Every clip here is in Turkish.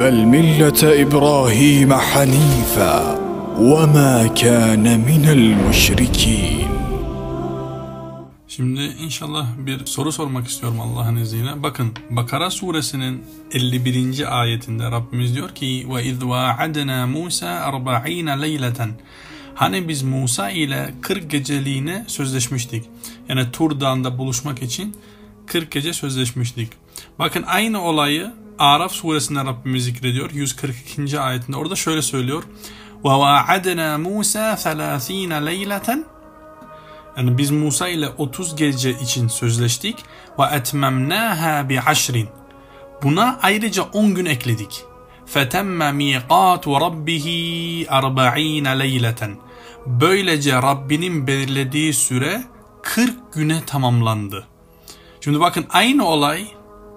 بل مله ابراهيم حنيفا وما كان من المشركين Şimdi inşallah bir soru sormak istiyorum Allah'ın izniyle. Bakın Bakara suresinin 51. ayetinde Rabbimiz diyor ki ve iz vaadna Musa 40 leyleten. Hani biz Musa ile 40 geceliğine sözleşmiştik. Yani Tur Dağı'nda buluşmak için 40 gece sözleşmiştik. Bakın aynı olayı Araf suresinde Rabbimiz zikrediyor. 142. ayetinde orada şöyle söylüyor. Vaadna Musa 30 leyleten yani biz Musa ile 30 gece için sözleştik. Ve etmemnaha bi aşrin. Buna ayrıca 10 gün ekledik. Fetemme miqatu rabbihi 40 leyleten. Böylece Rabbinin belirlediği süre 40 güne tamamlandı. Şimdi bakın aynı olay,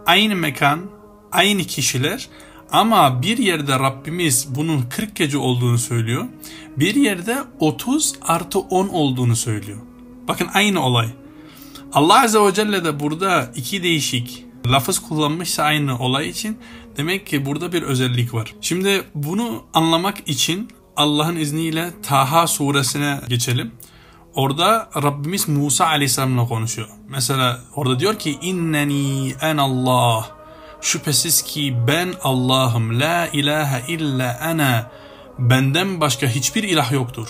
aynı mekan, aynı kişiler ama bir yerde Rabbimiz bunun 40 gece olduğunu söylüyor. Bir yerde 30 artı 10 olduğunu söylüyor. Bakın aynı olay. Allah Azze ve Celle de burada iki değişik lafız kullanmışsa aynı olay için demek ki burada bir özellik var. Şimdi bunu anlamak için Allah'ın izniyle Taha suresine geçelim. Orada Rabbimiz Musa aleyhisselamla konuşuyor. Mesela orada diyor ki inneni en Allah şüphesiz ki ben Allah'ım la ilahe illa ana benden başka hiçbir ilah yoktur.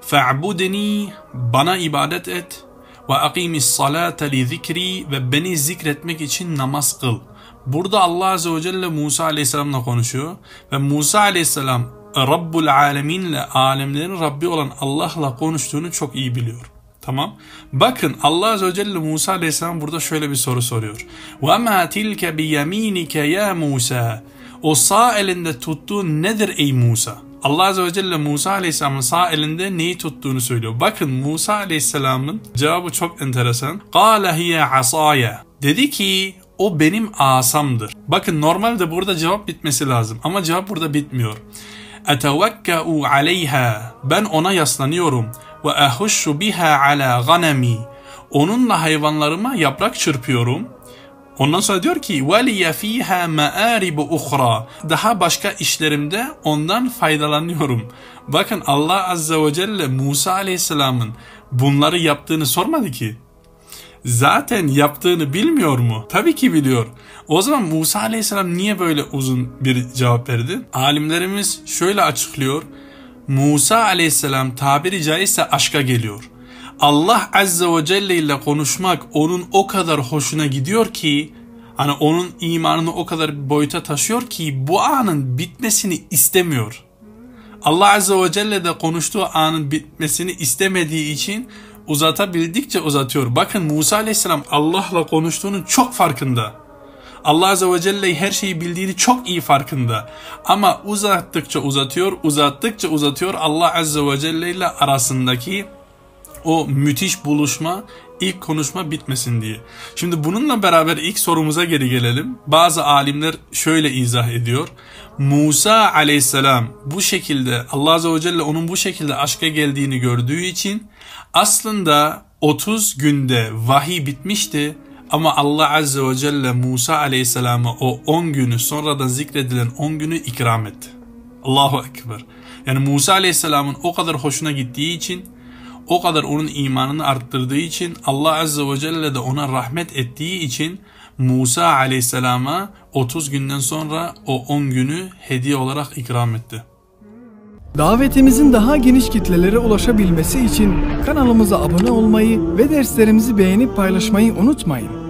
Fe'budeni bana ibadet et ve akimis salate li zikri ve beni zikretmek için namaz kıl. Burada Allah Azze ve Celle Musa Aleyhisselam'la konuşuyor ve Musa Aleyhisselam Rabbul Alemin'le alemlerin Rabbi olan Allah'la konuştuğunu çok iyi biliyor. Tamam. Bakın Allah Azze ve Celle Musa Aleyhisselam burada şöyle bir soru soruyor. وَمَا تِلْكَ بِيَم۪ينِكَ ya Musa O sağ elinde tuttuğun nedir ey Musa? Allah Azze ve Celle Musa Aleyhisselam'ın sağ elinde neyi tuttuğunu söylüyor. Bakın Musa Aleyhisselam'ın cevabı çok enteresan. قَالَ هِيَ عَصَايَ Dedi ki o benim asamdır. Bakın normalde burada cevap bitmesi lazım ama cevap burada bitmiyor. اَتَوَكَّأُ عَلَيْهَا Ben ona yaslanıyorum. وَاَهُشُّ بِهَا عَلَى غَنَمِي Onunla hayvanlarıma yaprak çırpıyorum. Ondan sonra diyor ki وَلِيَ ف۪يهَا مَآرِبُ اُخْرَى Daha başka işlerimde ondan faydalanıyorum. Bakın Allah Azze ve Celle Musa Aleyhisselam'ın bunları yaptığını sormadı ki. Zaten yaptığını bilmiyor mu? Tabii ki biliyor. O zaman Musa Aleyhisselam niye böyle uzun bir cevap verdi? Alimlerimiz şöyle açıklıyor. Musa Aleyhisselam tabiri caizse aşka geliyor. Allah Azze ve Celle ile konuşmak onun o kadar hoşuna gidiyor ki hani onun imanını o kadar boyuta taşıyor ki bu anın bitmesini istemiyor. Allah Azze ve Celle de konuştuğu anın bitmesini istemediği için uzatabildikçe uzatıyor. Bakın Musa Aleyhisselam Allah'la konuştuğunun çok farkında. Allah Azze ve Celle her şeyi bildiğini çok iyi farkında. Ama uzattıkça uzatıyor, uzattıkça uzatıyor Allah Azze ve Celle ile arasındaki o müthiş buluşma, ilk konuşma bitmesin diye. Şimdi bununla beraber ilk sorumuza geri gelelim. Bazı alimler şöyle izah ediyor. Musa aleyhisselam bu şekilde Allah azze ve celle onun bu şekilde aşka geldiğini gördüğü için aslında 30 günde vahiy bitmişti. Ama Allah Azze ve Celle Musa Aleyhisselam'a o 10 günü sonradan zikredilen 10 günü ikram etti. Allahu Ekber. Yani Musa Aleyhisselam'ın o kadar hoşuna gittiği için o kadar onun imanını arttırdığı için Allah Azze ve Celle de ona rahmet ettiği için Musa Aleyhisselam'a 30 günden sonra o 10 günü hediye olarak ikram etti. Davetimizin daha geniş kitlelere ulaşabilmesi için kanalımıza abone olmayı ve derslerimizi beğenip paylaşmayı unutmayın.